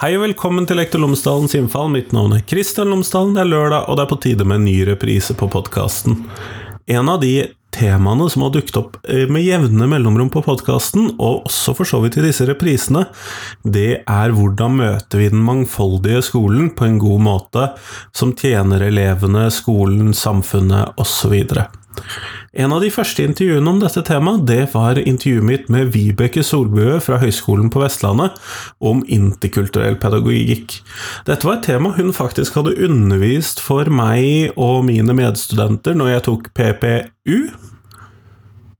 Hei og velkommen til Lektor Lomsdalens innfall. Mitt navn er Kristian Lomsdalen. Det er lørdag, og det er på tide med en ny reprise på podkasten. En av de temaene som har dukket opp eh, med jevne mellomrom på podkasten, og også for så vidt i disse reprisene, det er hvordan møter vi den mangfoldige skolen på en god måte, som tjener elevene, skolen, samfunnet osv. En av de første intervjuene om dette temaet, det var intervjuet mitt med Vibeke Solbø fra Høgskolen på Vestlandet om interkulturell pedagogikk. Dette var et tema hun faktisk hadde undervist for meg og mine medstudenter når jeg tok PPU,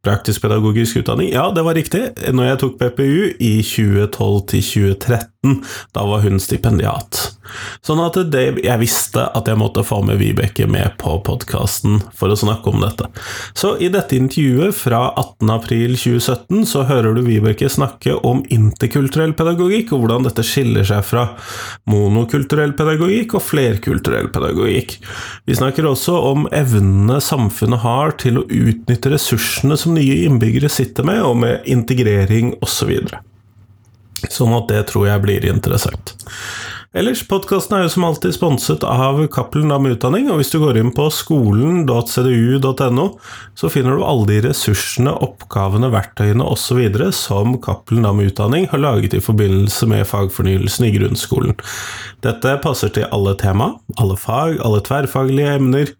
praktisk pedagogisk utdanning. Ja, det var riktig, når jeg tok PPU i 2012 til 2013. Da var hun stipendiat. Sånn at det, jeg visste at jeg måtte få med Vibeke med på podkasten for å snakke om dette. Så i dette intervjuet fra 18.4.2017 så hører du Vibeke snakke om interkulturell pedagogikk, og hvordan dette skiller seg fra monokulturell pedagogikk og flerkulturell pedagogikk. Vi snakker også om evnene samfunnet har til å utnytte ressursene som nye innbyggere sitter med, og med integrering osv. Så sånn at det tror jeg blir interessant. Ellers, podkasten er jo som alltid sponset av Cappelen Dam Utdanning, og hvis du går inn på skolen.cdu.no, så finner du alle de ressursene, oppgavene, verktøyene osv. som Cappelen Dam Utdanning har laget i forbindelse med fagfornyelsen i grunnskolen. Dette passer til alle tema, alle fag, alle tverrfaglige emner,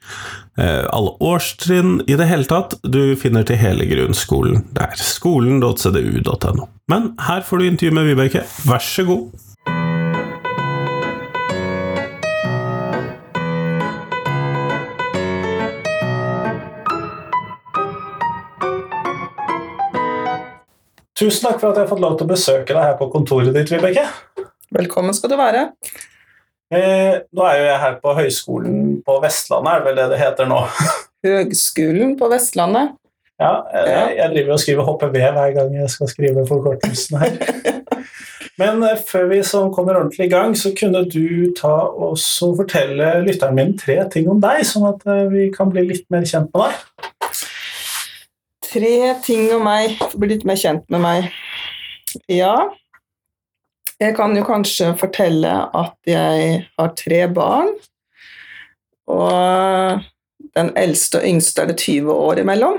alle årstrinn, i det hele tatt. Du finner til hele grunnskolen der. Skolen.cdu.no. Men her får du intervju med Vibeke, vær så god. Tusen takk for at jeg har fått lov til å besøke deg her på kontoret ditt, Vibeke. Velkommen skal du være. Eh, nå er jo jeg her på Høgskolen på Vestlandet, er det vel det det heter nå? Høgskolen på Vestlandet. Ja, jeg, jeg driver og skriver HPV hver gang jeg skal skrive forkortelsen her. Men eh, før vi som kommer ordentlig i gang, så kunne du ta og fortelle lytteren min tre ting om deg, sånn at eh, vi kan bli litt mer kjent med deg tre ting om meg, bli litt mer kjent med meg. Ja, jeg kan jo kanskje fortelle at jeg har tre barn. Og den eldste og yngste er det 20 år imellom.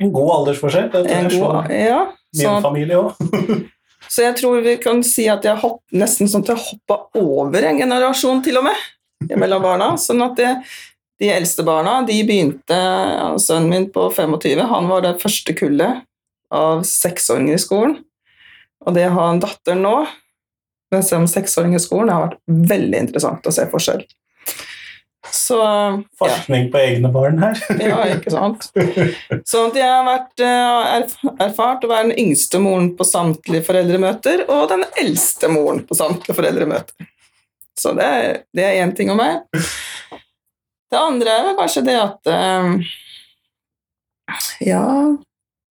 En god aldersforskjell. Det er god, ja, min så, familie òg. så jeg tror vi kan si at jeg hopp, nesten sånn at jeg hoppa over en generasjon, til og med, mellom barna. Sånn at det, de eldste barna de begynte Sønnen min på 25 han var det første kullet av seksåringer i skolen. Og det å ha en datter nå som seksåring i skolen det har vært veldig interessant å se forskjell. Så, Forskning ja. på egne barn her. ja, ikke sant. Så jeg har vært, eh, erfart å være den yngste moren på samtlige foreldremøter og den eldste moren på samtlige foreldremøter. Så det, det er én ting om meg. Det andre er vel kanskje det at um, Ja,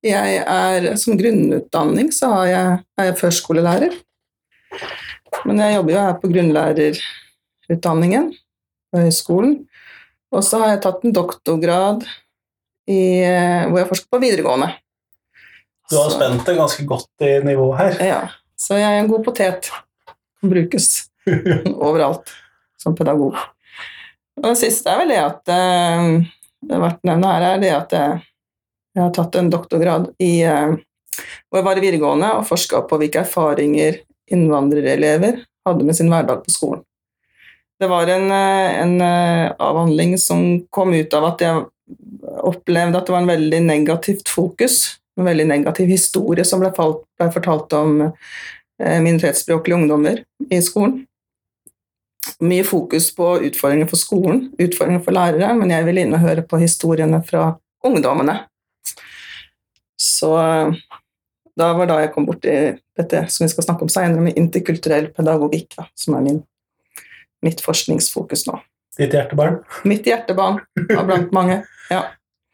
jeg er Som grunnutdanning så jeg, er jeg førskolelærer. Men jeg jobber jo her på grunnlærerutdanningen på høyskolen. Og så har jeg tatt en doktorgrad i, hvor jeg forsker på videregående. Du har spent det ganske godt i nivået her. Ja. Så jeg er en god potet. Kan brukes overalt som pedagog. Og det siste er vel det at uh, det har vært nevnt her, er det at jeg, jeg, har tatt en doktorgrad i uh, hvor jeg var i videregående og forska på hvilke erfaringer innvandrerelever hadde med sin hverdag på skolen. Det var en, eh, en avhandling som kom ut av at jeg opplevde at det var en veldig negativt fokus, en veldig negativ historie som ble, falt, ble fortalt om minoritetsspråklige ungdommer i skolen mye fokus på utfordringer for skolen, utfordringer for lærere, men jeg ville inn og høre på historiene fra ungdommene. Så da var da jeg kom borti dette som vi skal snakke om seinere, med interkulturell pedagogikk, da, som er min, mitt forskningsfokus nå. Ditt hjertebarn? Mitt hjertebarn, av blant mange. ja.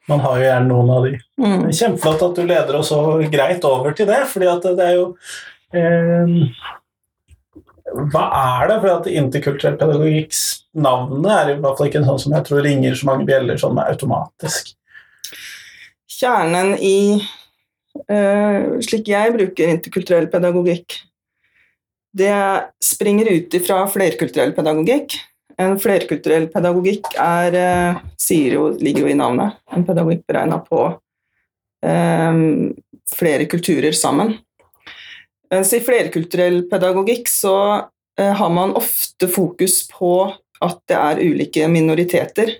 Man har jo gjerne noen av de. Mm. Kjempeflott at du leder oss så greit over til det, fordi det er jo eh, hva er det? For at interkulturell pedagogikks navnet er i hvert fall ikke en sånn som jeg tror ringer så mange bjeller sånn automatisk. Kjernen i uh, slik jeg bruker interkulturell pedagogikk, Det springer ut ifra flerkulturell pedagogikk. En flerkulturell pedagogikk er, eh, jo, ligger jo i navnet, en pedagogikk beregna på eh, flere kulturer sammen. Mens i flerkulturell pedagogikk så eh, har man ofte fokus på at det er ulike minoriteter.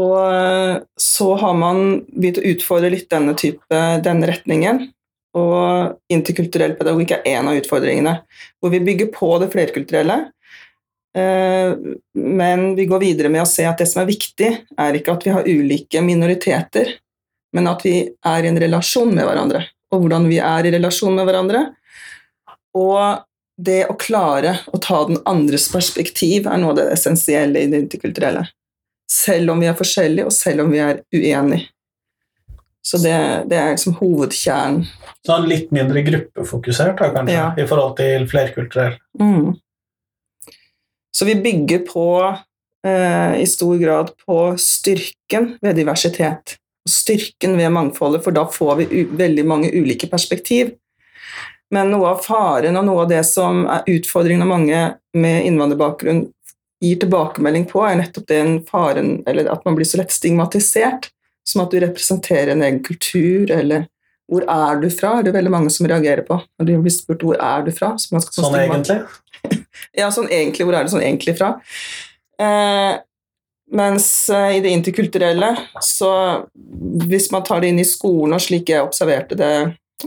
Og eh, så har man begynt å utfordre litt denne type, denne retningen. Og interkulturell pedagogikk er en av utfordringene, hvor vi bygger på det flerkulturelle. Eh, men vi går videre med å se at det som er viktig, er ikke at vi har ulike minoriteter, men at vi er i en relasjon med hverandre, og hvordan vi er i relasjon med hverandre. Og det å klare å ta den andres perspektiv er noe av det essensielle i det interkulturelle. Selv om vi er forskjellige, og selv om vi er uenige. Så det, det er liksom hovedkjernen. Sånn litt mindre gruppefokusert, da, kanskje, Ja. i forhold til flerkulturell. Mm. Så vi bygger på, eh, i stor grad på styrken ved diversitet. Styrken ved mangfoldet, for da får vi veldig mange ulike perspektiv. Men noe av faren og noe av det som er utfordringen av mange med innvandrerbakgrunn gir tilbakemelding på, er nettopp den faren, eller at man blir så lett stigmatisert, som at du representerer en egen kultur, eller hvor er du fra, er det veldig mange som reagerer på. Når de blir spurt hvor er du fra, så man skal Sånn egentlig. ja, sånn egentlig. Hvor er det sånn egentlig fra? Eh, mens eh, i det interkulturelle, så hvis man tar det inn i skolen, og slik jeg observerte det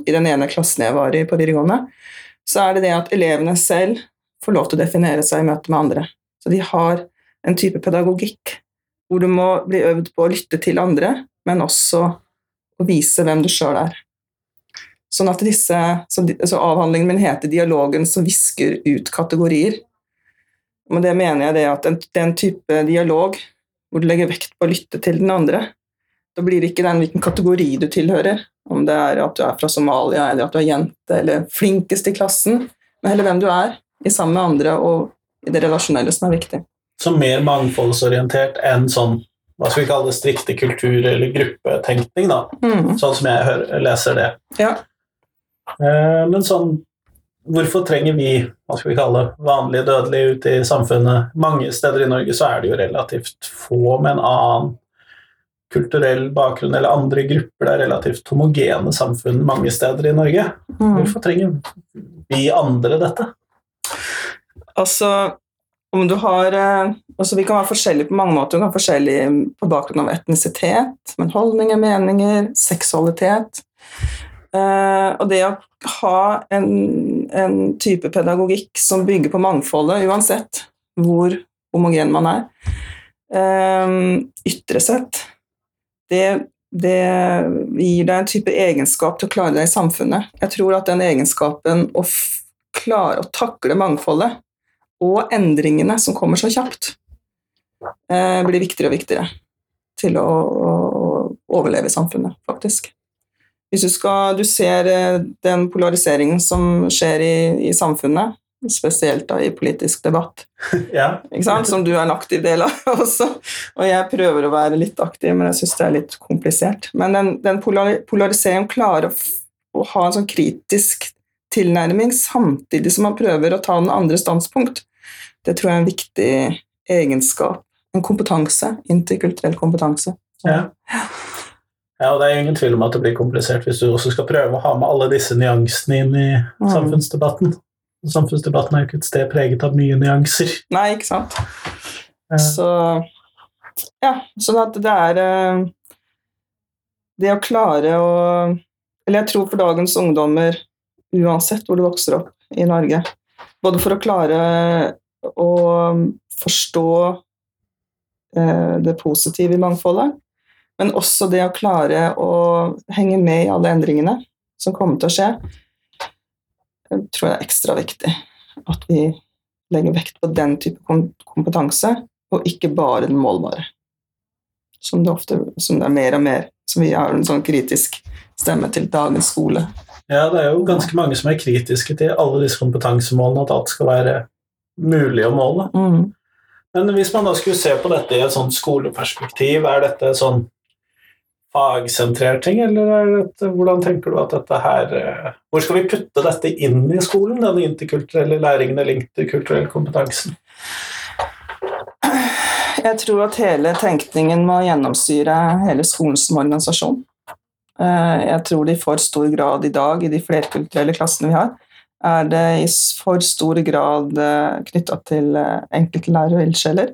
i den ene klassen jeg var i på videregående, så er det det at elevene selv får lov til å definere seg i møte med andre. Så de har en type pedagogikk hvor du må bli øvd på å lytte til andre, men også å vise hvem du sjøl er. Sånn at disse, så, så Avhandlingen min heter 'Dialogen som visker ut kategorier'. Med det mener jeg det at den, den type dialog hvor du legger vekt på å lytte til den andre, da blir det ikke den hvilken kategori du tilhører, om det er at du er fra Somalia, eller at du er jente, eller flinkest i klassen, men heller hvem du er, i sammen med andre og i det relasjonelle som er viktig. Så mer mangfoldsorientert enn sånn hva skal vi kalle det, strikte kultur- eller gruppetenkning, da. Mm. Sånn som jeg hører, leser det. Ja. Eh, Men sånn Hvorfor trenger vi hva skal vi kalle vanlige dødelige ute i samfunnet? Mange steder i Norge så er det jo relativt få med en annen kulturell bakgrunn eller andre grupper. Det er relativt homogene samfunn mange steder i Norge. Mm. Hvorfor trenger vi andre dette? Altså, om du har eh, altså Vi kan være forskjellige på mange måter. Vi kan være forskjellige på bakgrunn av etnisitet, men holdninger, meninger, seksualitet. Eh, og det å ha en, en type pedagogikk som bygger på mangfoldet, uansett hvor homogen man er, eh, ytre sett, det, det gir deg en type egenskap til å klare deg i samfunnet. Jeg tror at den egenskapen å klare å takle mangfoldet og endringene som kommer så kjapt, eh, blir viktigere og viktigere til å, å overleve i samfunnet, faktisk. Hvis du, skal, du ser eh, den polariseringen som skjer i, i samfunnet, spesielt da i politisk debatt, Ja. som du er en aktiv del av også. Og jeg prøver å være litt aktiv, men jeg syns det er litt komplisert. Men den, den polariseringen klarer å, å ha en sånn kritisk tilnærming samtidig som man prøver å ta den andre standpunkt. Det tror jeg er en viktig egenskap. En kompetanse. Interkulturell kompetanse. Ja. ja, og det er ingen tvil om at det blir komplisert hvis du også skal prøve å ha med alle disse nyansene inn i Mm. samfunnsdebatten. Samfunnsdebatten er jo ikke et sted preget av mye nyanser. Nei, ikke sant? Eh, Så ja, sånn at det er eh, Det å klare å Eller jeg tror for dagens ungdommer, uansett hvor du vokser opp i Norge, både for å klare å forstå eh, det positive i mangfoldet, men også det å klare å henge med i alle endringene som kommer til å skje, jeg tror jeg er ekstra viktig. At vi legger vekt på den type kompetanse, og ikke bare den målbare. Som det ofte som det er mer og mer, som vi har en sånn kritisk stemme til dagens skole. Ja, det er jo ganske mange som er kritiske til alle disse kompetansemålene, at alt skal være mulig å måle. Mm. Men hvis man da skulle se på dette i et sånt skoleperspektiv, er dette sånn fagsentrert ting, eller er dette, hvordan tenker du at dette her eh, Hvor skal vi putte dette inn i skolen, denne interkulturelle læringen eller interkulturell kompetansen? Jeg tror at hele tenkningen må gjennomsyre hele skolen som organisasjon. Eh, Jeg tror det i for stor grad i dag, i de flerkulturelle klassene vi har, er det i for stor grad knytta til eh, enkeltlærere og ildsjeler.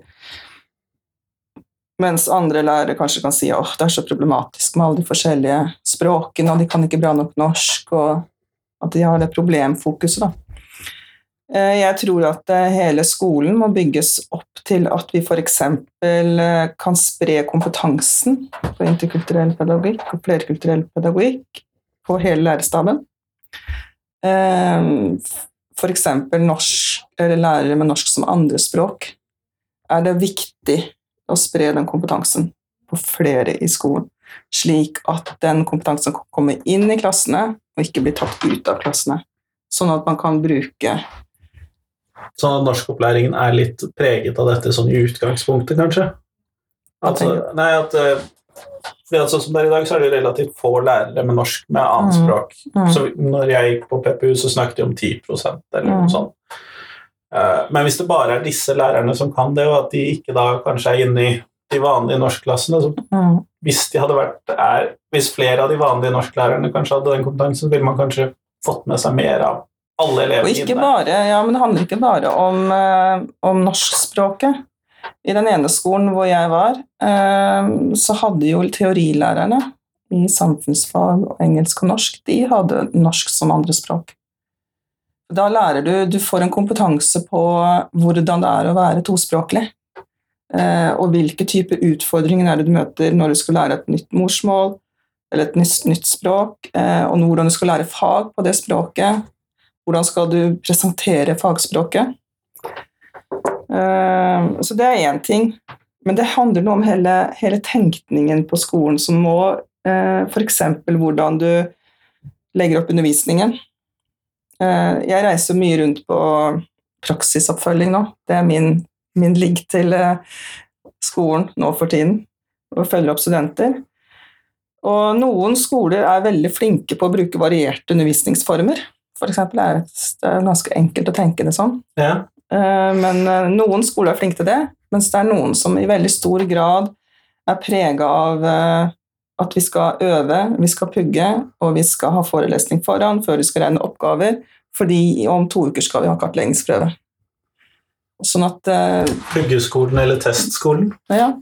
Mens andre lærere kanskje kan si at det er så problematisk med alle de forskjellige språkene, og de kan ikke bra nok norsk, og at de har det problemfokuset. Da. Eh, Jeg tror at eh, hele skolen må bygges opp til at vi f.eks. kan spre kompetansen på interkulturell pedagogikk og flerkulturell pedagogikk på hele lærerstaben. F.eks. lærere med norsk som andrespråk. Er det viktig å spre den kompetansen på flere i skolen, slik at den kompetansen kan komme inn i klassene og ikke bli tatt ut av klassene, sånn at man kan bruke Sånn at norskopplæringen er litt preget av dette sånn i utgangspunktet, kanskje? At, nei, at eh, fordi at sånn som det er i dag, så er det relativt få lærere med norsk med annet Mm. språk. Mm. Så når jeg gikk på PPU, så snakket de om 10% eller noe Mm. sånt. Eh, Men hvis det bare er disse lærerne som kan det, og at de ikke da kanskje er inne i de vanlige norskklassene så mm, hvis, de vært, er, hvis flere av de vanlige norsklærerne kanskje hadde den kompetansen, ville man kanskje fått med seg mer av alle elevene inne. bare, ja, men det handler ikke bare om, eh, om norskspråket. I den ene skolen hvor jeg var, eh, så hadde jo teorilærerne i samfunnsfag og engelsk og norsk, de hadde norsk som andrespråk. Da lærer du, du får en kompetanse på hvordan det er å være tospråklig. Eh, og hvilke typer utfordringer er det du møter når du skal lære et nytt morsmål eller et nytt, nytt språk, eh, og hvordan du skal lære fag på det språket. Hvordan skal du presentere fagspråket? Eh, Så det er én ting. Men det handler noe om hele, hele tenkningen på skolen, som må F.eks. hvordan du legger opp undervisningen. Eh, Jeg reiser mye rundt på praksisoppfølging nå. Det er min, min ligg til eh, skolen nå for tiden. Og følger opp studenter. Og noen skoler er veldig flinke på å bruke varierte undervisningsformer. For eksempel er det ganske enkelt å tenke det sånn. Ja. Eh, Men noen skoler er flinke til det, mens det er noen som i veldig stor grad er prega av at vi skal øve, vi skal pugge, og vi skal ha forelesning foran før vi skal regne oppgaver, fordi om to uker skal vi ha kartleggingsprøve. Sånn at eh, Puggeskolen eller testskolen Ja.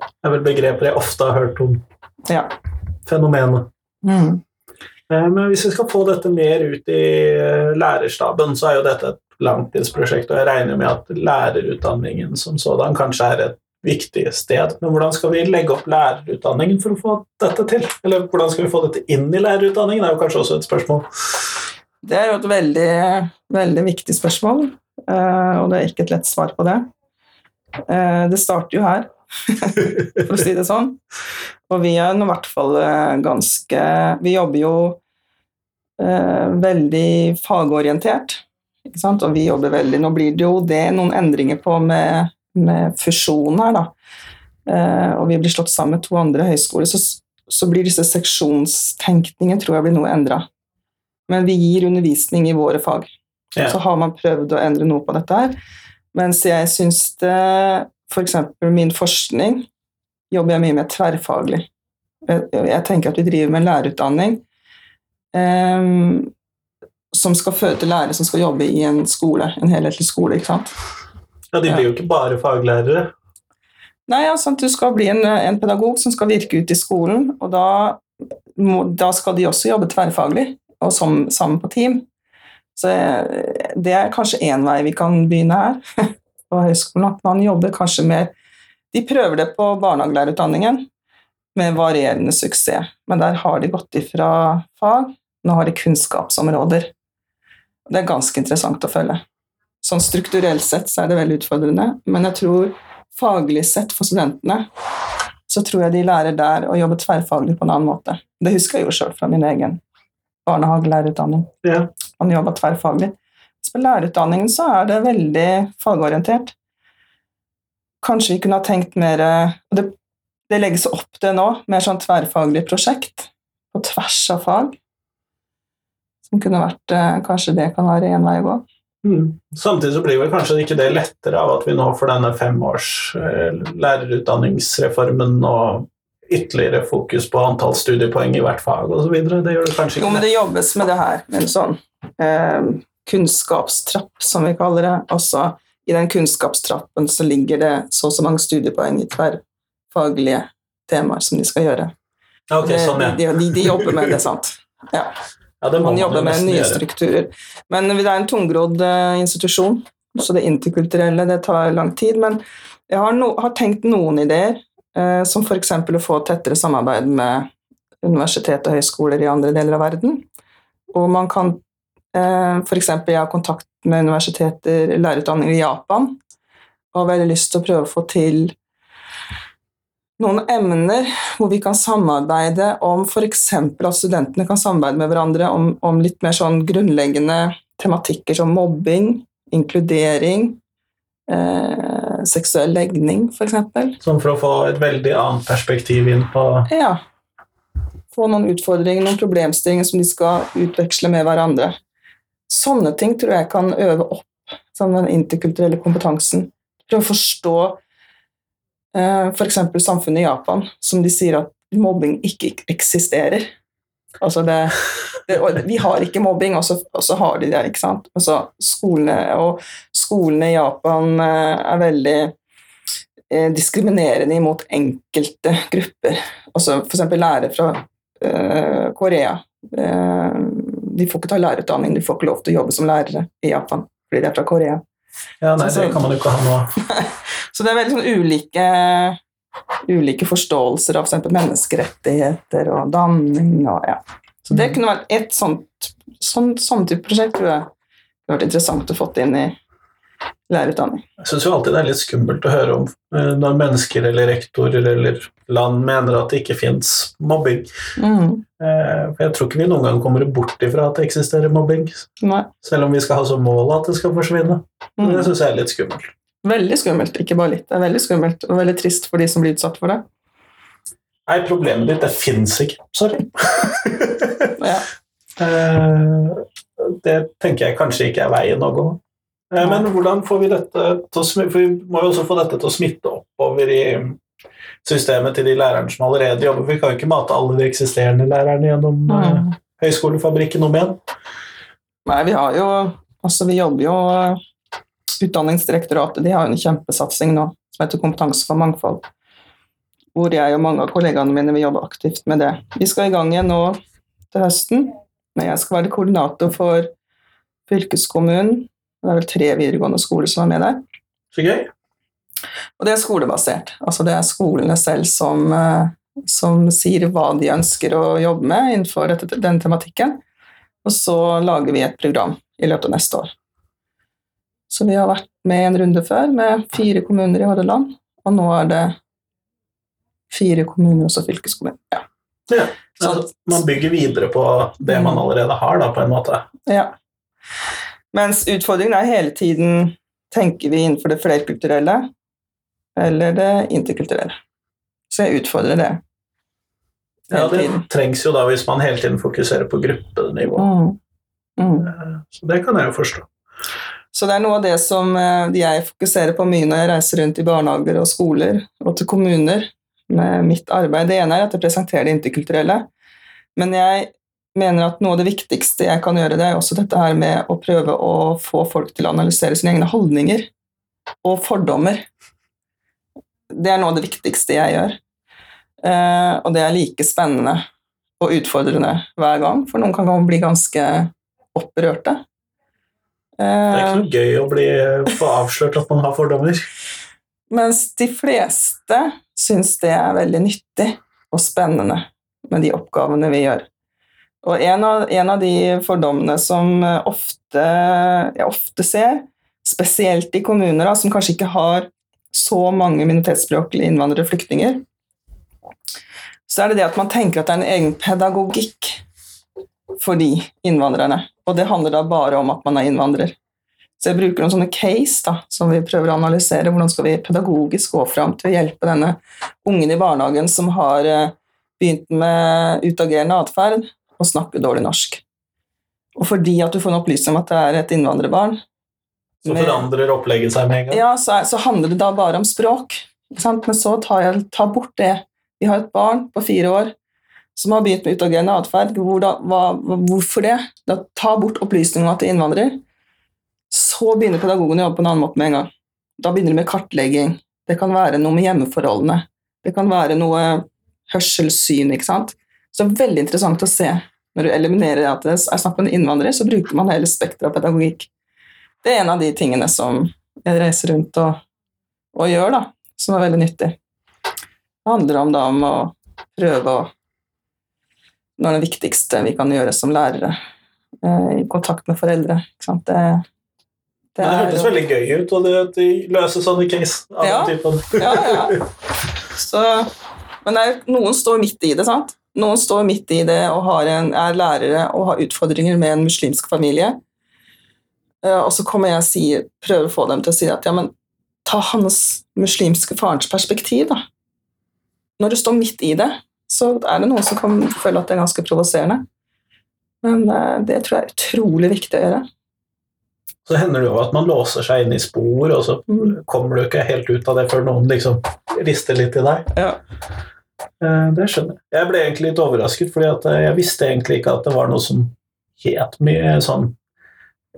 Det er vel begreper jeg ofte har hørt om ja. fenomenet. Mm. Eh, Men hvis vi skal få dette mer ut i eh, lærerstaben, så er jo dette et langtidsprosjekt, og jeg regner med at lærerutdanningen som sådan kanskje er et viktig sted. Men hvordan skal vi legge opp lærerutdanningen for å få dette til? Eller hvordan skal vi få dette inn i lærerutdanningen, er jo kanskje også et spørsmål. Det er jo et veldig, veldig viktig spørsmål, eh, og det er ikke et lett svar på det. Eh, Det starter jo her, for å si det sånn. Og vi er i hvert fall eh, ganske Vi jobber jo veldig fagorientert, ikke sant? og vi jobber veldig Nå blir det jo det noen endringer på med fusjon her, da. Eh, og vi blir slått sammen med to andre høyskoler, så, så blir disse seksjonstenkningen tror jeg blir noe endra. Men vi gir undervisning i våre fag. Ja. Så har man prøvd å endre noe på dette her. Mens jeg syns det F.eks. min forskning jobber jeg mye med tverrfaglig. Jeg, tenker at vi driver med lærerutdanning um, som skal føre til lærere som skal jobbe i en skole, en helhetlig skole. ikke sant? Ja, De blir jo ikke bare faglærere. Nei, altså, Du skal bli en, en pedagog som skal virke ute i skolen, og da, må, da skal de også jobbe tverrfaglig og som, sammen på team. Så eh, det er kanskje én vei vi kan begynne her på høyskolen. At man jobber kanskje mer De prøver det på barnehagelærerutdanningen med varierende suksess, men der har de gått ifra fag. Nå har de kunnskapsområder. Det er ganske interessant å følge. Sånn strukturelt sett så er det veldig utfordrende, men jeg tror faglig sett for studentene så tror jeg de lærer der å jobbe tverrfaglig på en annen måte. Det husker jeg jo sjøl fra min egen barnehagelærerutdanning. Ja. Man jobber tverrfaglig. Så på lærerutdanningen så er det veldig fagorientert. Kanskje vi kunne ha tenkt mer og det, det legges opp til nå, mer sånn tverrfaglig prosjekt på tvers av fag. Som kunne vært eh, Kanskje det kan være én vei å gå. Mm. Samtidig så blir vel kanskje ikke det lettere av at vi nå får denne femårs eh, lærerutdanningsreformen og ytterligere fokus på antall studiepoeng i hvert fag osv. Det gjør det kanskje ikke. Jo, men det jobbes med det her, med en sånn eh, kunnskapstrapp, som vi kaller det. Også i den kunnskapstrappen så ligger det så og så mange studiepoeng i tverrfaglige temaer som de skal gjøre. Okay, sånn, ja. de, de, de jobber med det, sant. Ja. Ja det må Man jobber med nye gjøre. strukturer. Men det er en tungrodd eh, institusjon, så det interkulturelle det tar lang tid. Men jeg har, no, har tenkt noen ideer, eh, som f.eks. å få tettere samarbeid med universitet og høyskoler i andre deler av verden. Og man kan eh, f.eks. jeg har kontakt med universiteter, lærerutdanninger i Japan, og har veldig lyst til å prøve å få til noen emner hvor vi kan samarbeide om f.eks. at studentene kan samarbeide med hverandre om, om litt mer sånn grunnleggende tematikker som mobbing, inkludering, eh, seksuell legning f.eks. Sånn for å få et veldig annet perspektiv inn på Ja. Få noen utfordringer, noen problemstillinger som de skal utveksle med hverandre. Sånne ting tror jeg kan øve opp sånn den interkulturelle kompetansen. Prøve å forstå f.eks. samfunnet i Japan, som de sier at mobbing ikke eksisterer. Altså det, det, vi har ikke mobbing, og så, og så har de det. ikke sant? Altså skolene, og skolene i Japan eh, er veldig eh, diskriminerende imot enkelte grupper. Altså F.eks. lærere fra eh, Korea. Eh, de får ikke ta lærerutdanning, de får ikke lov til å jobbe som lærere i Japan fordi de er fra Korea. Ja, nei, det kan man jo ikke ha nå. Så det er veldig sånn ulike, ulike forståelser av f.eks. menneskerettigheter og danning og ja. Så det kunne vært et sånt sånn, sånn type prosjekt tror jeg det hadde vært interessant å få inn i lærerutdanning. Jeg syns jo alltid det er litt skummelt å høre om eh, når mennesker eller rektorer eller land mener at det ikke fins mobbing. Mm. Eh, For jeg tror ikke vi noen gang kommer bort ifra at det eksisterer mobbing, Nei. selv om vi skal ha som mål at det skal forsvinne. Mm. Det syns jeg er litt skummelt. Veldig skummelt, ikke bare litt. Det er veldig skummelt og veldig trist for de som blir utsatt for det. Nei, problemet ditt, det fins ikke. Sorry. Ja. Eh, det tenker jeg kanskje ikke er veien å gå. Eh, Men hvordan får vi dette til å For vi må jo også få dette til å smitte oppover i systemet til de lærerne som allerede jobber. Vi kan jo ikke mate alle de eksisterende lærerne gjennom eh, Mm. høyskolefabrikken om igjen. Nei, vi har jo Altså, vi jobber jo Utdanningsdirektoratet de har jo en kjempesatsing nå som heter Kompetanse for mangfold. Hvor jeg og mange av kollegaene mine vil jobbe aktivt med det. Vi skal i gang igjen nå til høsten. Men jeg skal være koordinator for fylkeskommunen. Det er vel tre videregående skoler som er med der. Så gøy. Og det er skolebasert. Altså det er skolene selv som, eh, som sier hva de ønsker å jobbe med innenfor dette, den tematikken. Og så lager vi et program i løpet av neste år. Så vi har vært med en runde før med fire kommuner i Hordaland, og nå er det fire kommuner og så fylkeskommunen. Ja. Ja. Så- Altså, man bygger videre på det man allerede har, da, på en måte. Ja. Mens utfordringen er hele tiden tenker vi innenfor det flerkulturelle eller det interkulturelle. Så jeg utfordrer det Ja, det trengs jo da hvis man hele tiden fokuserer på gruppenivå. Mm. Mm. Eh, Så det kan jeg jo forstå. Så det er noe av det som eh, jeg fokuserer på mye når jeg reiser rundt i barnehager og skoler og til kommuner med mitt arbeid. Det ene er at jeg presenterer det interkulturelle, men jeg mener at noe av det viktigste jeg kan gjøre, det er også dette her med å prøve å få folk til å analysere sine egne holdninger og fordommer. Det er noe av det viktigste jeg gjør. Eh, og det er like spennende og utfordrende hver gang, for noen kan bli ganske opprørte. Det er Eh, ikke noe gøy å bli få avslørt at man har fordommer. Mens de fleste syns det er veldig nyttig og spennende med de oppgavene vi gjør. Og en av, en av de fordommene som eh, ofte, jeg ofte ser, spesielt i kommuner da, som kanskje ikke har så mange minoritetsspråklige innvandrere og flyktninger, så er det det at man tenker at det er en egen pedagogikk for de innvandrerne. Og det handler da bare om at man er innvandrer. Så jeg bruker noen sånne case da, som vi prøver å analysere. Hvordan skal vi pedagogisk gå fram til å hjelpe denne ungen i barnehagen som har eh, begynt med utagerende atferd og snakker dårlig norsk. Og fordi at du får en opplysning om at det er et innvandrerbarn Så forandrer opplegget seg med en gang. ja, så, så handler det da bare om språk. Men så tar jeg tar bort det. Vi har et barn på fire år som har begynt med utagerende atferd. Hvor Hvorfor det? Da Ta bort opplysningene er innvandrer. Så begynner pedagogen å jobbe på en annen måte med en gang. Da begynner de med kartlegging. Det kan være noe med hjemmeforholdene. Det kan være noe hørselssyn. ikke sant? Så det er veldig interessant å se. Når du eliminerer at det er snakk om innvandrere, innvandrer, så bruker man hele spekteret av pedagogikk. Det er en av de tingene som jeg reiser rundt og, og gjør, da, som er veldig nyttig. Det handler om, da, om å prøve å Noe av det viktigste vi kan gjøre som lærere, eh, i kontakt med foreldre. Ikke sant? Det, det det hørtes veldig gøy ut, og det at de løser sånne case av Ja. den typen. ja, ja. Så, men er, noen står midt i det, sant? Noen står midt i det og har en, er lærere og har utfordringer med en muslimsk familie. Eh, Og så kommer jeg og sier, prøver å få dem til å si at ja, men ta hans muslimske farens perspektiv, da. Når du står midt i det, så er det noen som kan føle at det er ganske provoserende. Men eh, det tror jeg er utrolig viktig å gjøre. Så hender det jo at man låser seg inn i spor, og så Mm. kommer du ikke helt ut av det før noen liksom rister litt i deg. Ja. Eh, Det skjønner jeg. Jeg ble egentlig litt overrasket, eh, jeg visste egentlig ikke at det var noe som het mye sånn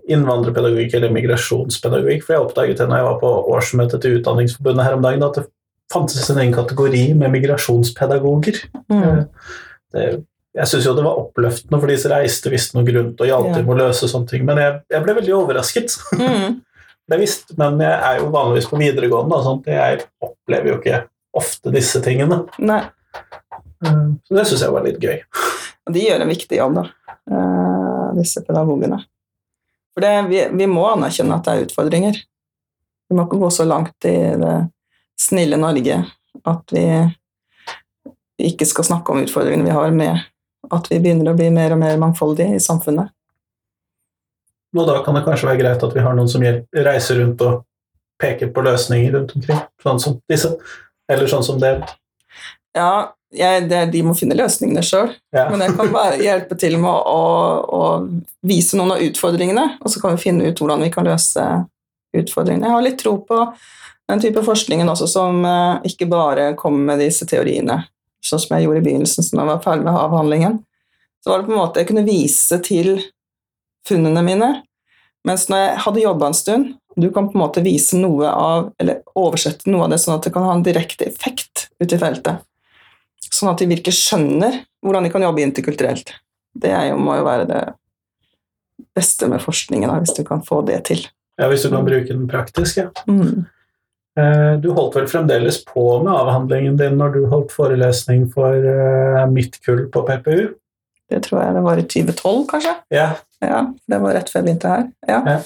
innvandrerpedagogikk eller migrasjonspedagogikk, for jeg oppdaget det når jeg var på årsmøtet til Utdanningsforbundet her om dagen, at det fantes en egen kategori med migrasjonspedagoger. Mm. Det, jeg syns jo det var oppløftende, for disse reiste visste noe grunn og hjalp Ja. til med å løse sånne ting, men jeg, jeg ble veldig overrasket. Mm. Det visste, men jeg er jo vanligvis på videregående, og sånt. jeg opplever jo ikke ofte disse tingene. Nei. Eh, Så det syns jeg var litt gøy. Og de gjør en viktig jobb, da, eh, disse pedagogene. For det, vi, vi må anerkjenne at det er utfordringer. Vi må ikke gå så langt i det snille Norge at vi ikke skal snakke om utfordringene vi har med at vi begynner å bli mer og mer mangfoldige i samfunnet. Og da kan det kanskje være greit at vi har noen som reiser rundt og peker på løsninger rundt omkring, sånn som disse. Eller sånn som det. Ja, jeg, det, de må finne løsningene sjøl, Ja. men jeg kan bare hjelpe til med å, å, å vise noen av utfordringene, og så kan vi finne ut hvordan vi kan løse utfordringene. Jeg har litt tro på den type forskningen også som eh, ikke bare kommer med disse teoriene, sånn som jeg gjorde i begynnelsen, som jeg var ferdig med avhandlingen. Så var det på en måte jeg kunne vise til funnene mine, mens når jeg hadde jobba en stund, du kan på en måte vise noe av, eller oversette noe av det sånn at det kan ha en direkte effekt ute i feltet. Sånn at de virkelig skjønner hvordan de kan jobbe interkulturelt. Det er jo, må jo være det beste med forskningen, da, hvis du kan få det til. ja, hvis du kan bruke den praktisk, ja. Mm. Eh, Du holdt vel fremdeles på med avhandlingen din når du holdt forelesning for eh, mitt kull på PPU? Det tror jeg det var i 2012, kanskje. Ja, Ja, Det var rett før jeg begynte her. Ja. ja.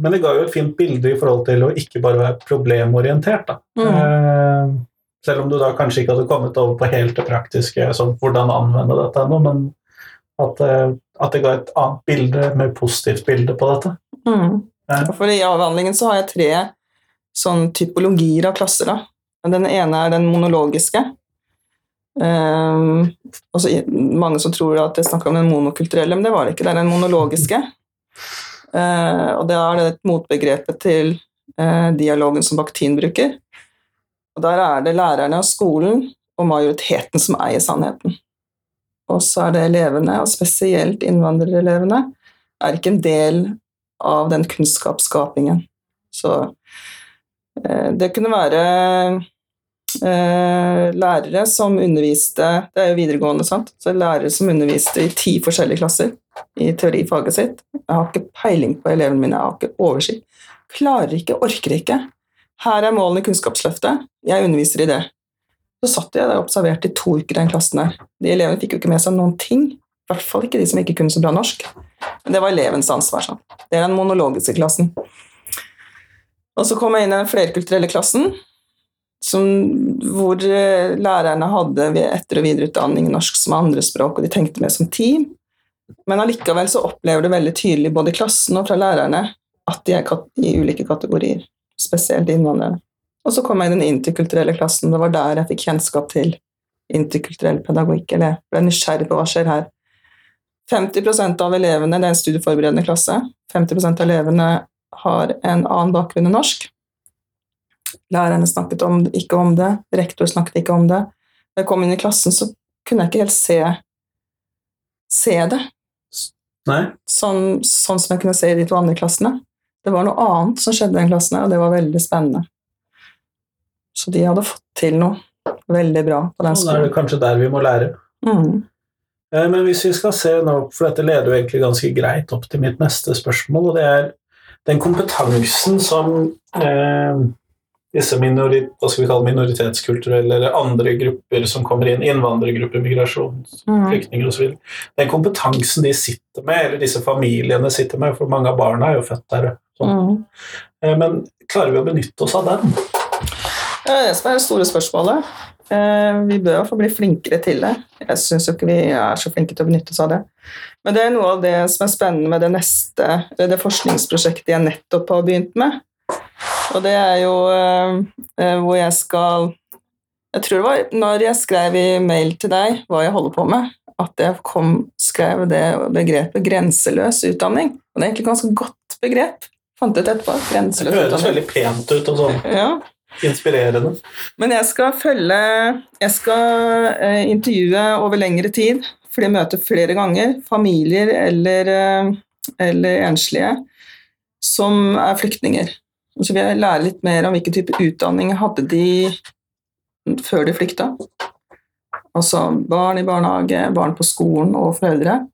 Men det ga jo et fint bilde i forhold til å ikke bare være problemorientert. Mm. Selv om du da kanskje ikke hadde kommet over på helt det praktiske, sånn hvordan anvende dette ennå, men at, eh, at det ga et annet bilde, mer positivt bilde på dette. Mm. Ja. For I avhandlingen så har jeg tre sånn typologier av klasser. Da. Den ene er den monologiske. Um, også, mange som tror at jeg snakker om den monokulturelle, men det var det ikke. Det er den monologiske. Uh, og det er et motbegrepet til uh, dialogen som Bakhtin bruker. Og Der er det lærerne og skolen og majoriteten som eier sannheten. Og så er det elevene, og spesielt innvandrerelevene, er ikke en del av den kunnskapsskapingen. Så eh, det kunne være eh, lærere som underviste Det er jo videregående, sant? Så lærere som underviste i ti forskjellige klasser i teorifaget sitt. Jeg har ikke peiling på elevene mine, jeg har ikke oversikt. Klarer ikke, orker ikke. Her er målene i Kunnskapsløftet, jeg underviser i det. Så satt jeg der og observerte i to uker i den klassen der. De elevene fikk jo ikke med seg noen ting. I hvert fall ikke de som ikke kunne så bra norsk. Men det var elevens ansvar. Sånn. Det er den monologiske klassen. Og så kom jeg inn i den flerkulturelle klassen, som, hvor eh, lærerne hadde etter- og videreutdanning i norsk som andrespråk, og de tenkte mer som team. Men allikevel så opplever du veldig tydelig både i klassen og fra lærerne at de er i ulike kategorier, spesielt innvandrere. Og så kom jeg i den interkulturelle klassen. Det var der jeg fikk kjennskap til interkulturell pedagogikk, eller jeg ble nysgjerrig på hva skjer her. 50% av elevene, det er en studieforberedende klasse, 50% av elevene har en annen bakgrunn enn norsk. Lærerne snakket om, ikke om det, rektor snakket ikke om det. Da jeg kom inn i klassen, så kunne jeg ikke helt se, se det, sånn, sånn som jeg kunne se i de to andre klassene. Det var noe annet som skjedde i den klassen, og det var veldig spennende. Så de hadde fått til noe veldig bra på den Og da er det kanskje der vi må lære. Mm. Eh, Men hvis vi skal se nå, for dette leder jo egentlig ganske greit opp til mitt neste spørsmål, og det er den kompetansen som eh, disse minoritetskulturelle eller andre grupper som kommer inn, innvandrergrupper, migrasjonsflyktninger Mm. osv., den kompetansen de sitter med, eller disse familiene sitter med, for mange av barna er jo født der, sånn. Mm. Eh, men klarer vi å benytte oss av den? Det er det som er det store spørsmålet. Eh, Vi bør få bli flinkere til det. Jeg syns ikke vi er så flinke til å benytte oss av det. Men det er noe av det som er spennende med det neste, det forskningsprosjektet jeg nettopp har begynt med. Og det er jo eh, eh, hvor jeg skal Jeg tror det var når jeg skrev i mail til deg hva jeg holder på med, at jeg kom, skrev det begrepet 'grenseløs utdanning'. Og det er egentlig et ganske godt begrep. Fant ut etterpå. Det høres veldig pent ut og sånn Ja. inspirerende. Men jeg skal følge Jeg skal eh, intervjue over lengre tid, fordi jeg møter flere ganger familier eller, eh, eller enslige som er flyktninger. Så vil jeg lære litt mer om hvilken type utdanning hadde de før de flykta. Altså barn i barnehage, barn på skolen og foreldre.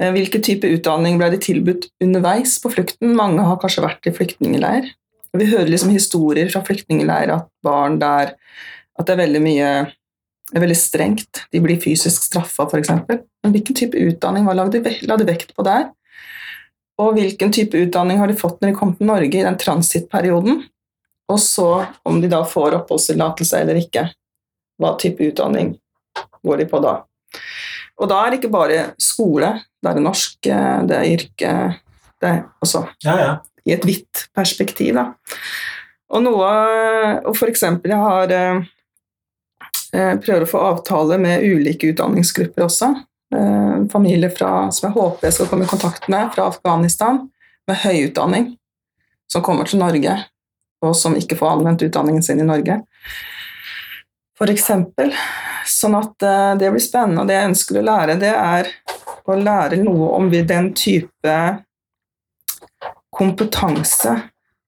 Eh, Hvilken type utdanning ble de tilbudt underveis på flukten? Mange har kanskje vært i flyktningleir. Vi hører liksom historier fra flyktningleir at barn der at det er veldig mye er veldig strengt. De blir fysisk straffa, f.eks. Men hvilken type utdanning la de, la de vekt på der? Og hvilken type utdanning har de fått når de kom til Norge i den transittperioden? Og så om de da får oppholdstillatelse eller ikke. Hva type utdanning går de på da? Og da er det ikke bare skole, er norsk, eh, det yrke det er, altså, Ja, ja. i et vidt perspektiv. Da. Og noe Og for eksempel, jeg har eh, eh, prøver å få avtale med ulike utdanningsgrupper også. Familier fra, som jeg håper jeg skal komme i kontakt med, fra Afghanistan, med høy utdanning, som kommer til Norge, og som ikke får anvendt utdanningen sin i Norge. For eksempel. Sånn at det blir spennende. Og det jeg ønsker å lære, det er å lære noe om den type kompetanse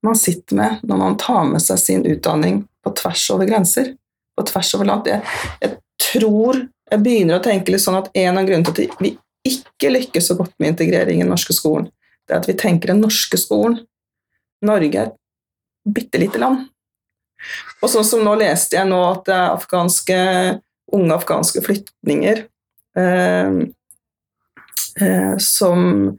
man sitter med når man tar med seg sin utdanning på tvers over grenser. På tvers over land. Jeg, jeg tror jeg begynner å tenke litt sånn at en av grunnene til at vi ikke lykkes så godt med integrering i den norske skolen, det er at vi tenker den norske skolen Norge er et bitte lite land. Og sånn som nå leste jeg nå at det er afghanske, unge afghanske flyktninger eh, som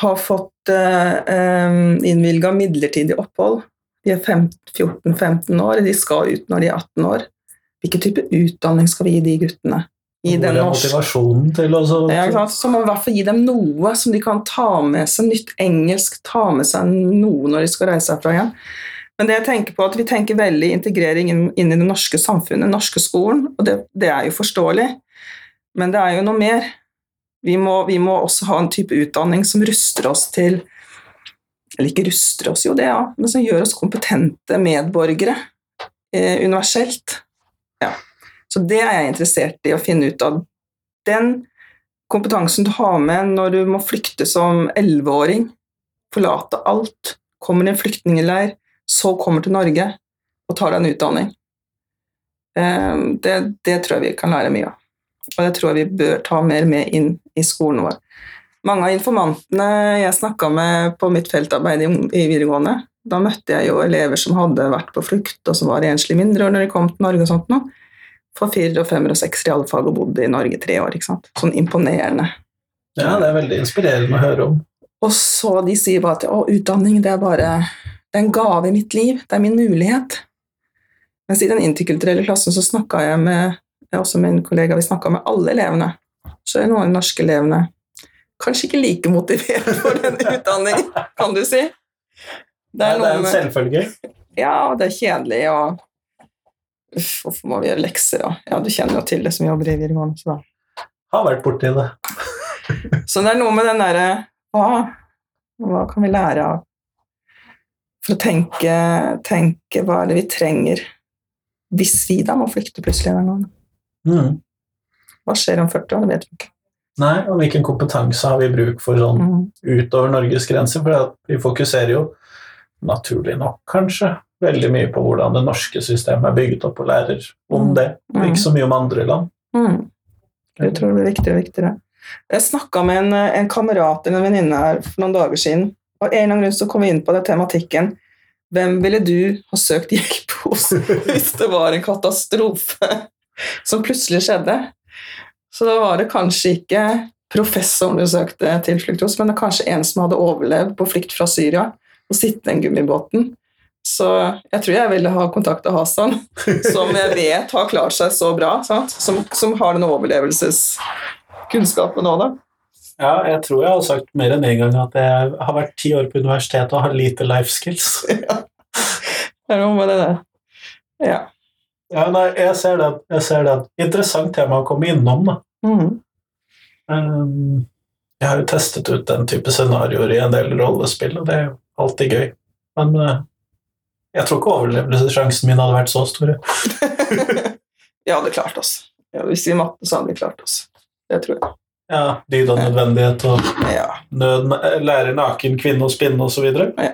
har fått eh, innvilga midlertidig opphold. De er 14-15 år, de skal ut når de er 18 år. Hvilken type utdanning skal vi gi de guttene? Gi Hvor den er motivasjonen til å ja. Så må vi i hvert fall gi dem noe som de kan ta med seg, nytt engelsk, ta med seg noe når de skal reise herfra igjen. Men det jeg tenker på, at vi tenker veldig integrering inn, inn i det norske samfunnet, den norske skolen, og det, det er jo forståelig, men det er jo noe mer. Vi må, vi må også ha en type utdanning som ruster oss til Eller ikke ruster oss, jo det, ja, men som gjør oss kompetente medborgere eh, universelt. Ja. Så det er jeg interessert i å finne ut av. Den kompetansen du har med når du må flykte som elleveåring, forlate alt, kommer i en flyktningleir, så kommer til Norge og tar deg en utdanning. Eh, Det, det tror jeg vi kan lære mye av. Og det tror jeg vi bør ta mer med inn i skolen vår. Mange av informantene jeg snakka med på mitt feltarbeid i, videregående, da møtte jeg jo elever som hadde vært på flukt, og som var enslige mindreårige når de kom til Norge og sånt noe for fire og fem og seks realfag og bodde i Norge i tre år. ikke sant? Sånn imponerende. Ja, det er veldig inspirerende å høre om. Og så de sier bare at å, utdanning det er bare det er en gave i mitt liv, det er min mulighet. Mens i den interkulturelle klassen så snakka jeg med også min kollega, vi snakka med alle elevene. Så er noen av de norske elevene kanskje ikke like motivert for den utdanningen, kan du si. Det er, det er en med, selvfølge. Ja, det er kjedelig, og Uff, hvorfor må vi gjøre lekser, og Ja, du kjenner jo til det som jobber i videregående, så da. Har vært borti det. så det er noe med den derre hva, hva kan vi lære av For å tenke, tenke hva er det vi trenger hvis vi da må flykte plutselig en gang. Mm. Hva skjer om 40 år? Det vet vi ikke. Nei, og hvilken kompetanse har vi bruk for sånn mm. utover Norges grenser? For vi fokuserer jo, naturlig nok kanskje, veldig mye på hvordan det norske systemet er bygget opp, og lærer om mm. det, og ikke mm. så mye om andre land. Mm. Jeg tror det blir viktigere og viktigere. Jeg snakka med en, en kamerat eller en venninne her for noen dager siden, og en eller annen grunn så kom vi inn på den tematikken Hvem ville du ha søkt hjelp hos hvis det var en katastrofe som plutselig skjedde? Så da var det kanskje ikke professoren du søkte tilflukt hos, men det er kanskje en som hadde overlevd på flukt fra Syria og sittet i den gummibåten. Så jeg tror jeg ville ha kontakta Hasan, som jeg vet har klart seg så bra. Som, som, har den overlevelseskunnskapen òg, da. Ja, jeg tror jeg har sagt mer enn én en gang at jeg har vært ti år på universitetet og har lite life skills. Ja. Det er noe med det der. Ja. Ja nei, jeg ser det. Jeg ser det. Interessant tema å komme innom, da. Mm. Um, jeg har jo testet ut den type scenarioer i en del rollespill, og det er jo alltid gøy. Men uh, jeg tror ikke overlevelsessjansen min hadde vært så stor. vi hadde klart oss. Ja, hvis vi måtte, så hadde vi klart oss. Det tror jeg. Ja, Dyd og nødvendighet og ja. nød, lære naken kvinne å spinne osv. Ja.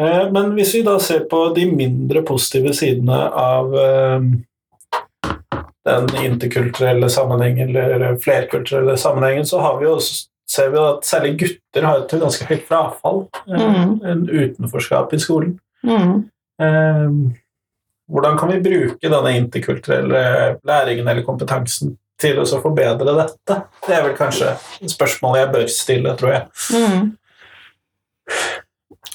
Eh, men hvis vi da ser på de mindre positive sidene av eh, den interkulturelle sammenhengen eller flerkulturelle sammenhengen, så har vi jo ser vi at særlig gutter har et ganske høyt frafall, eh, mm. en utenforskap i skolen. Mm. Hvordan kan vi bruke denne interkulturelle læringen eller kompetansen til å forbedre dette? Det er vel kanskje spørsmålet jeg bør stille, tror jeg. Mm.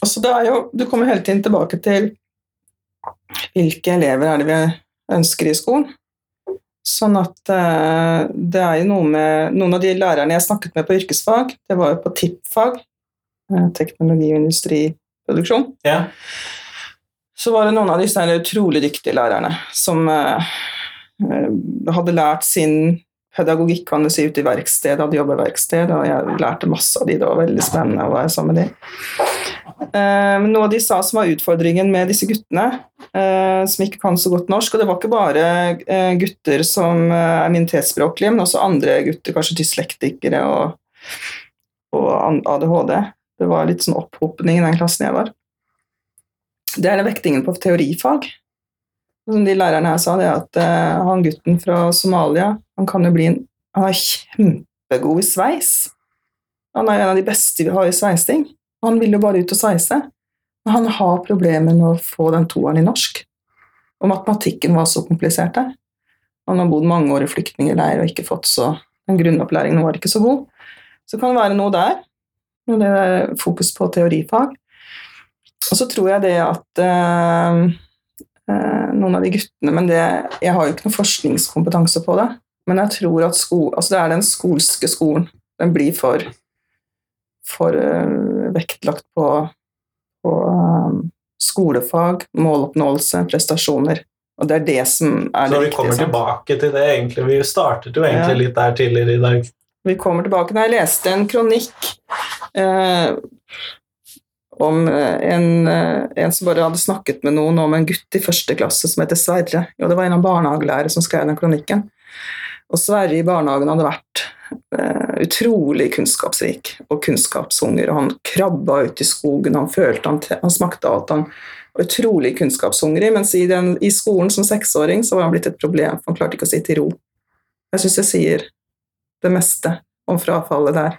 Altså, det er jo, du kommer hele tiden tilbake til hvilke elever er det vi ønsker i skolen. Sånn at uh, det er jo noe med Noen av de lærerne jeg snakket med på yrkesfag, det var jo på TIP-fag, uh, teknologi og industriproduksjon. Ja så var det noen av disse utrolig dyktige lærerne som eh, eh, hadde lært sin pedagogikk kan du si, ute i verksted, hadde jobbet i verksted, og jeg lærte masse av de, det var veldig spennende å være sammen med de. Eh, noe av de sa som var utfordringen med disse guttene, eh, som ikke kan så godt norsk, og det var ikke bare eh, gutter som er minoritetsspråklige, men også andre gutter, kanskje dyslektikere og, og ADHD. Det var litt sånn opphopning i den klassen jeg var det er vektingen på teorifag. Som de lærerne her sa, det er at han gutten fra Somalia han kan jo bli en, han er kjempegod i sveis. Han er en av de beste vi har i sveising. Han vil jo bare ut og sveise. Han har problemer med å få den toeren i norsk. Og matematikken var så komplisert der. Han har bodd mange år i flyktningleir og ikke fått så den grunnopplæringen var ikke så god. Så kan det være noe der, når det er fokus på teorifag. Og så tror jeg det at øh, øh, noen av de guttene Men det, jeg har jo ikke noe forskningskompetanse på det. Men jeg tror at sko, altså det er den skolske skolen. Den blir for, for uh, vektlagt på, på skolefag, måloppnåelse, prestasjoner. Og det er det som er det viktige. Så vi kommer tilbake til det, egentlig. Vi startet jo egentlig ja. litt der tidligere i dag. Vi kommer tilbake. Da jeg leste en kronikk eh, om eh, en, eh, en, som bare hadde snakket med noen om en gutt i første klasse som heter Sverre. Jo, det var en av barnehagelærere som skrev den kronikken. Og Sverre i barnehagen hadde vært uh, utrolig kunnskapsrik og kunnskapshunger. Han krabba ut i skogen, han følte han, han smakte alt. Han var utrolig kunnskapshungrig, mens i, den, i skolen som seksåring så var han blitt et problem, for han klarte ikke å sitte i ro. Jeg syns jeg sier det meste om frafallet der.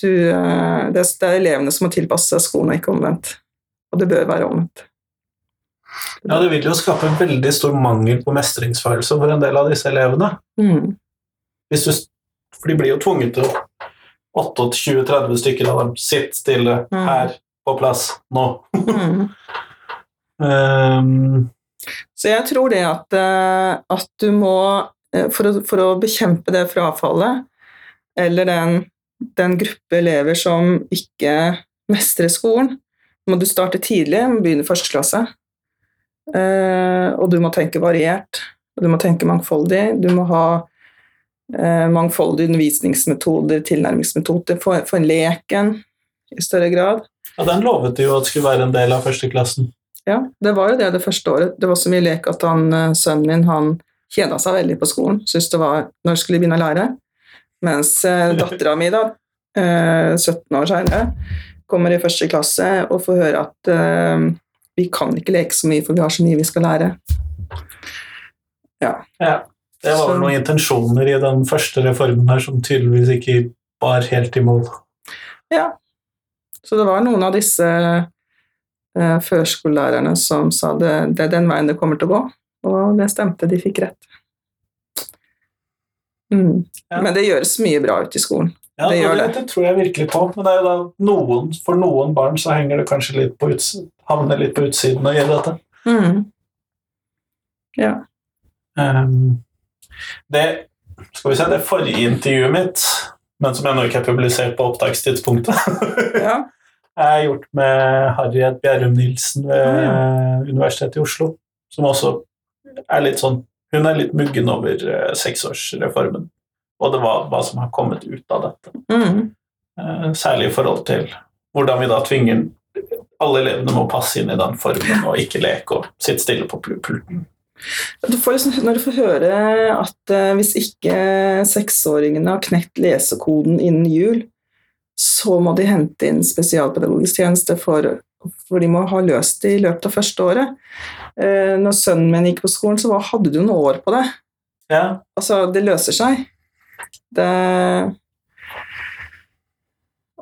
Du, eh, det, er elevene som må tilpasse seg skolen, og ikke omvendt. Og det bør være omvendt. Ja, det vil jo skape en veldig stor mangel på mestringsfølelse for en del av disse elevene. Mm. Du, for de blir jo tvunget til 28-30 stykker av dem sitt stille mm. her, på plass, nå. mm. um. Så jeg tror det at, eh, at du må, eh, for å, for å bekjempe det frafallet, eller den den gruppe elever som ikke mestrer skolen. Må du starte tidlig, må begynne i første klasse. Eh, og du må tenke variert, og du må tenke mangfoldig. Du må ha mangfoldige undervisningsmetoder, tilnærmingsmetoder for, for leken i større grad. Ja, Den lovet jo at skulle være en del av førsteklassen. Ja, det var jo det det første året. Det var så mye lek at han, eh, sønnen min han kjeda seg veldig på skolen. Syntes det var når skulle begynne å lære. Mens eh, dattera mi, da, eh, 17 år seinere, kommer i første klasse og får høre at eh, vi kan ikke leke så mye, for vi har så mye vi skal lære. Ja. Ja. Det var noen intensjoner i den første reformen her som tydeligvis ikke bar helt i mål. Ja. Så det var noen av disse eh, førskolelærerne som sa det, det er den veien det kommer til å gå, og det stemte, de fikk rett. Mm. Ja. Men det gjøres mye bra ute i skolen. Ja, Det det, gjør det. tror jeg virkelig på, men det er jo da noen, for noen barn så henger det kanskje litt på utsiden, havner litt på utsiden av dette. Mm. Ja. Ehm, det skal vi se, det forrige intervjuet mitt, men som ennå ikke er publisert på opptakstidspunktet, ja. er gjort med Harriet Bjerrum Nilsen ved ja. Universitetet i Oslo, som også er litt sånn Hun er litt muggen over eh, seksårsreformen, og det var hva som har kommet ut av dette. Mm. Eh, Særlig i forhold til hvordan vi da tvinger alle elevene må passe inn i den formen og ikke leke og sitte stille på pulten. Du får liksom, når du får høre at eh, hvis ikke seksåringene har knekt lesekoden innen jul, så må de hente inn spesialpedagogisk tjeneste, for, for de må ha løst det i løpet av første året. Eh, når sønnen min gikk på skolen, så var, hadde du noen år på det. Ja, Altså, det løser seg. Det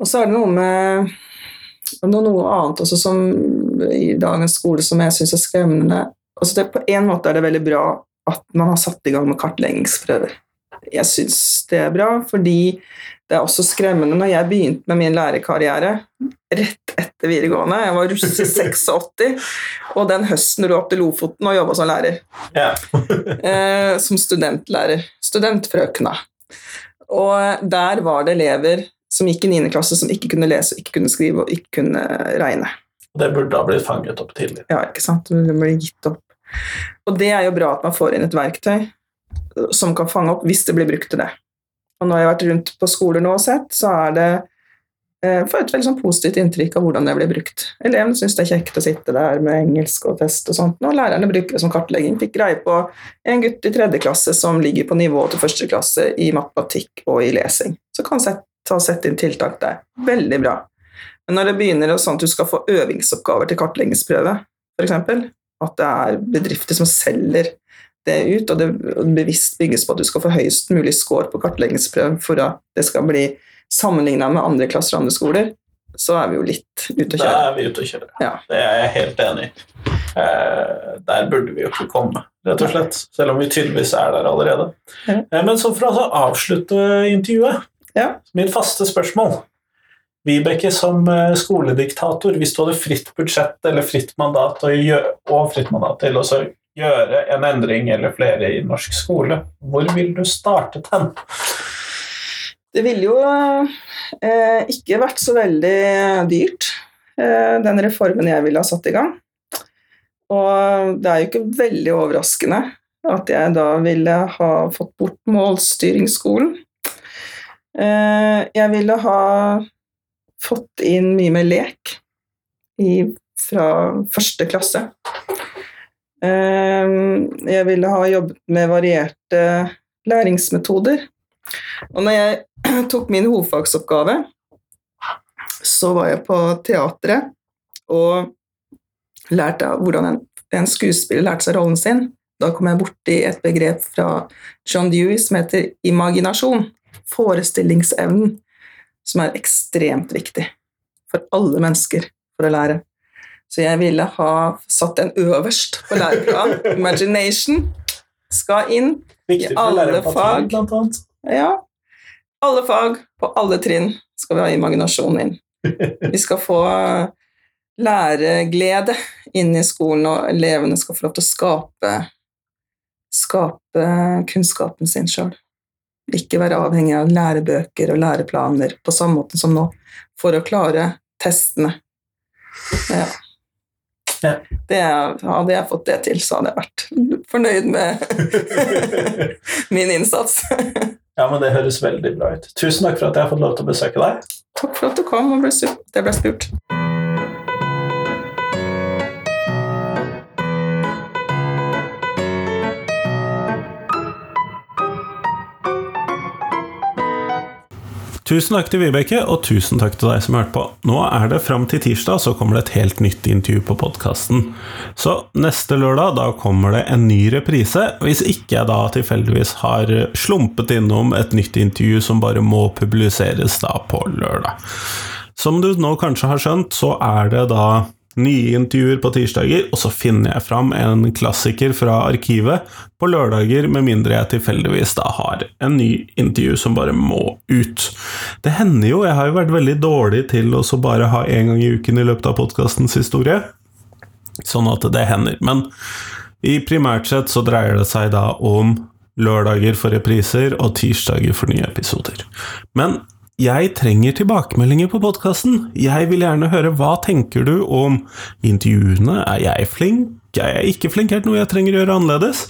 Og så er det noe med er noe annet også som i dagens skole som jeg syns er skremmende. Altså det, på en måte er det veldig bra at man har satt i gang med kartleggingsprøver. Jeg syns det er bra, fordi det er også skremmende når jeg begynte med min lærerkarriere rett etter videregående. Jeg var russ i 86, og den høsten dro opp til Lofoten og jobba som lærer ja. eh, som studentlærer. Studentfrøkna. Og der var det elever som gikk i 9. klasse som ikke kunne lese, ikke kunne skrive og ikke kunne regne. Det burde da blitt fanget opp tidlig. Ja, ikke sant? Det ble gitt opp. Og det er jo bra at man får inn et verktøy som kan fange opp hvis det blir brukt til det. Og når jeg har vært rundt på skoler nå og sett, så er det eh, får et veldig sånn positivt inntrykk av hvordan det blir brukt. Elevene syns det er kjekt å sitte der med engelsk og test og sånt, og lærerne bruker det som kartlegging. Fikk greie på en gutt i tredje klasse som ligger på nivå til første klasse i matematikk og i lesing. Så kan sette, ta sette inn tiltak der. Veldig bra. Men når det begynner sånn at du skal få øvingsoppgaver til kartleggingsprøve, f.eks., at det er bedrifter som selger det ut, og det bevisst bygges på at du skal få høyest mulig score på kartleggingsprøven for at det skal bli sammenligna med andre klasser og andre skoler, så er vi jo litt ute å Da kjøre. er vi ute å kjøre. Ja. Det er jeg helt enig i. Eh, der burde vi jo ikke komme, rett og slett. Selv om vi tydeligvis er der allerede. Ja. Eh, men så for å avslutte intervjuet, Ja. min faste spørsmål Vibeke, som eh, skolediktator, hvis du hadde fritt budsjett eller fritt mandat og, gjø- og fritt mandat til å gjøre en endring eller flere i norsk skole, hvor ville du startet hen? Det ville jo eh, ikke vært så veldig dyrt, eh, den reformen jeg ville ha satt i gang. Og det er jo ikke veldig overraskende at jeg da ville ha fått bort målstyringsskolen. Eh, jeg ville ha fått inn mye mer lek i, fra første klasse. Eh, jeg ville ha jobbet med varierte læringsmetoder. Og når jeg tok min hovedfagsoppgave, så var jeg på teatret og lærte hvordan en, en skuespiller lærte seg rollen sin. Da kom jeg borti et begrep fra John Dewey som heter imaginasjon. Forestillingsevnen, som er ekstremt viktig for alle mennesker for å lære. Så jeg ville ha satt den øverst på læreplanen. Imagination skal inn. I alle fag. Ja. Alle fag, på alle trinn, skal vi ha imaginasjon inn. Vi skal få læreglede inn i skolen, og elevene skal få lov til å skape, skape kunnskapen sin sjøl. Ikke være avhengig av lærebøker og læreplaner på samme måte som nå, for å klare testene. Ja. Ja. Det, hadde jeg fått det til, så hadde jeg vært fornøyd med min innsats. Ja, men det høres veldig bra ut. Tusen takk for at jeg har fått lov til å besøke deg. Takk for at du kom og ble. Det ble spurt. Tusen takk til Vibeke, og tusen takk til deg som hørte på. Nå er det fram til tirsdag, så kommer det et helt nytt intervju på podkasten. Så neste lørdag, da kommer det en ny reprise, hvis ikke jeg da tilfeldigvis har slumpet innom et nytt intervju som bare må publiseres da på lørdag. Som du nå kanskje har skjønt, så er det da nye intervjuer på tirsdager, og så finner jeg fram en klassiker fra arkivet på lørdager, med mindre jeg tilfeldigvis da har en ny intervju som bare må ut. Det hender jo, jeg har jo vært veldig dårlig til å bare ha én gang i uken i løpet av podkastens historie, sånn at det hender. Men i primært sett så dreier det seg da om lørdager for repriser og tirsdager for nye episoder. Men jeg trenger tilbakemeldinger på podkasten. Jeg vil gjerne høre hva tenker du om intervjuene. Er jeg flink? Er jeg ikke flink? Er det noe jeg trenger å gjøre annerledes?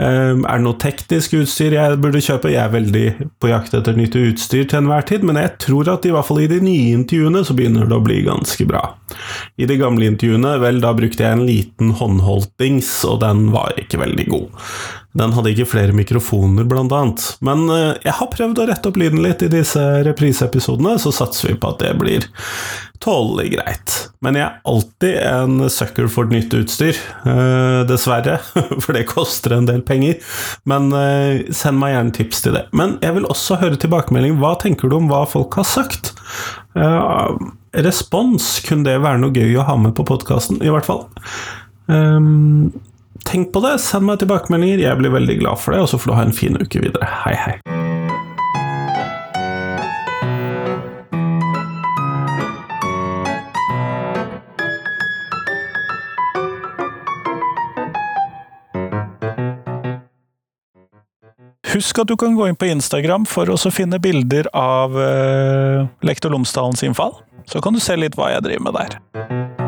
Um, er det noe teknisk utstyr jeg burde kjøpe? Jeg er veldig på jakt etter nytt utstyr til enhver tid, men jeg tror at i hvert fall i de nye intervjuene så begynner det å bli ganske bra. I de gamle intervjuene, vel, da brukte jeg en liten håndholdtings, og den var ikke veldig god. Den hadde ikke flere mikrofoner, blant annet. Men uh, jeg har prøvd å rette opp lyden litt i disse repriseepisodene, så satser vi på at det blir tålelig greit. Men jeg er alltid en sucker for nytt utstyr, uh, dessverre, for det koster en del penger. Men uh, send meg gjerne tips til det. Men jeg vil også høre tilbakemelding. Hva tenker du om hva folk har sagt? Respons, kunne det være noe gøy å ha med på podkasten? I hvert fall. Um, tenk på det, send meg tilbakemeldinger. Jeg blir veldig glad for det, og så får du ha en fin uke videre. Hei, hei. Husk at du kan gå inn på Instagram for å finne bilder av uh, Lektor Lomsdalens innfall. Så kan du se litt hva jeg driver med der.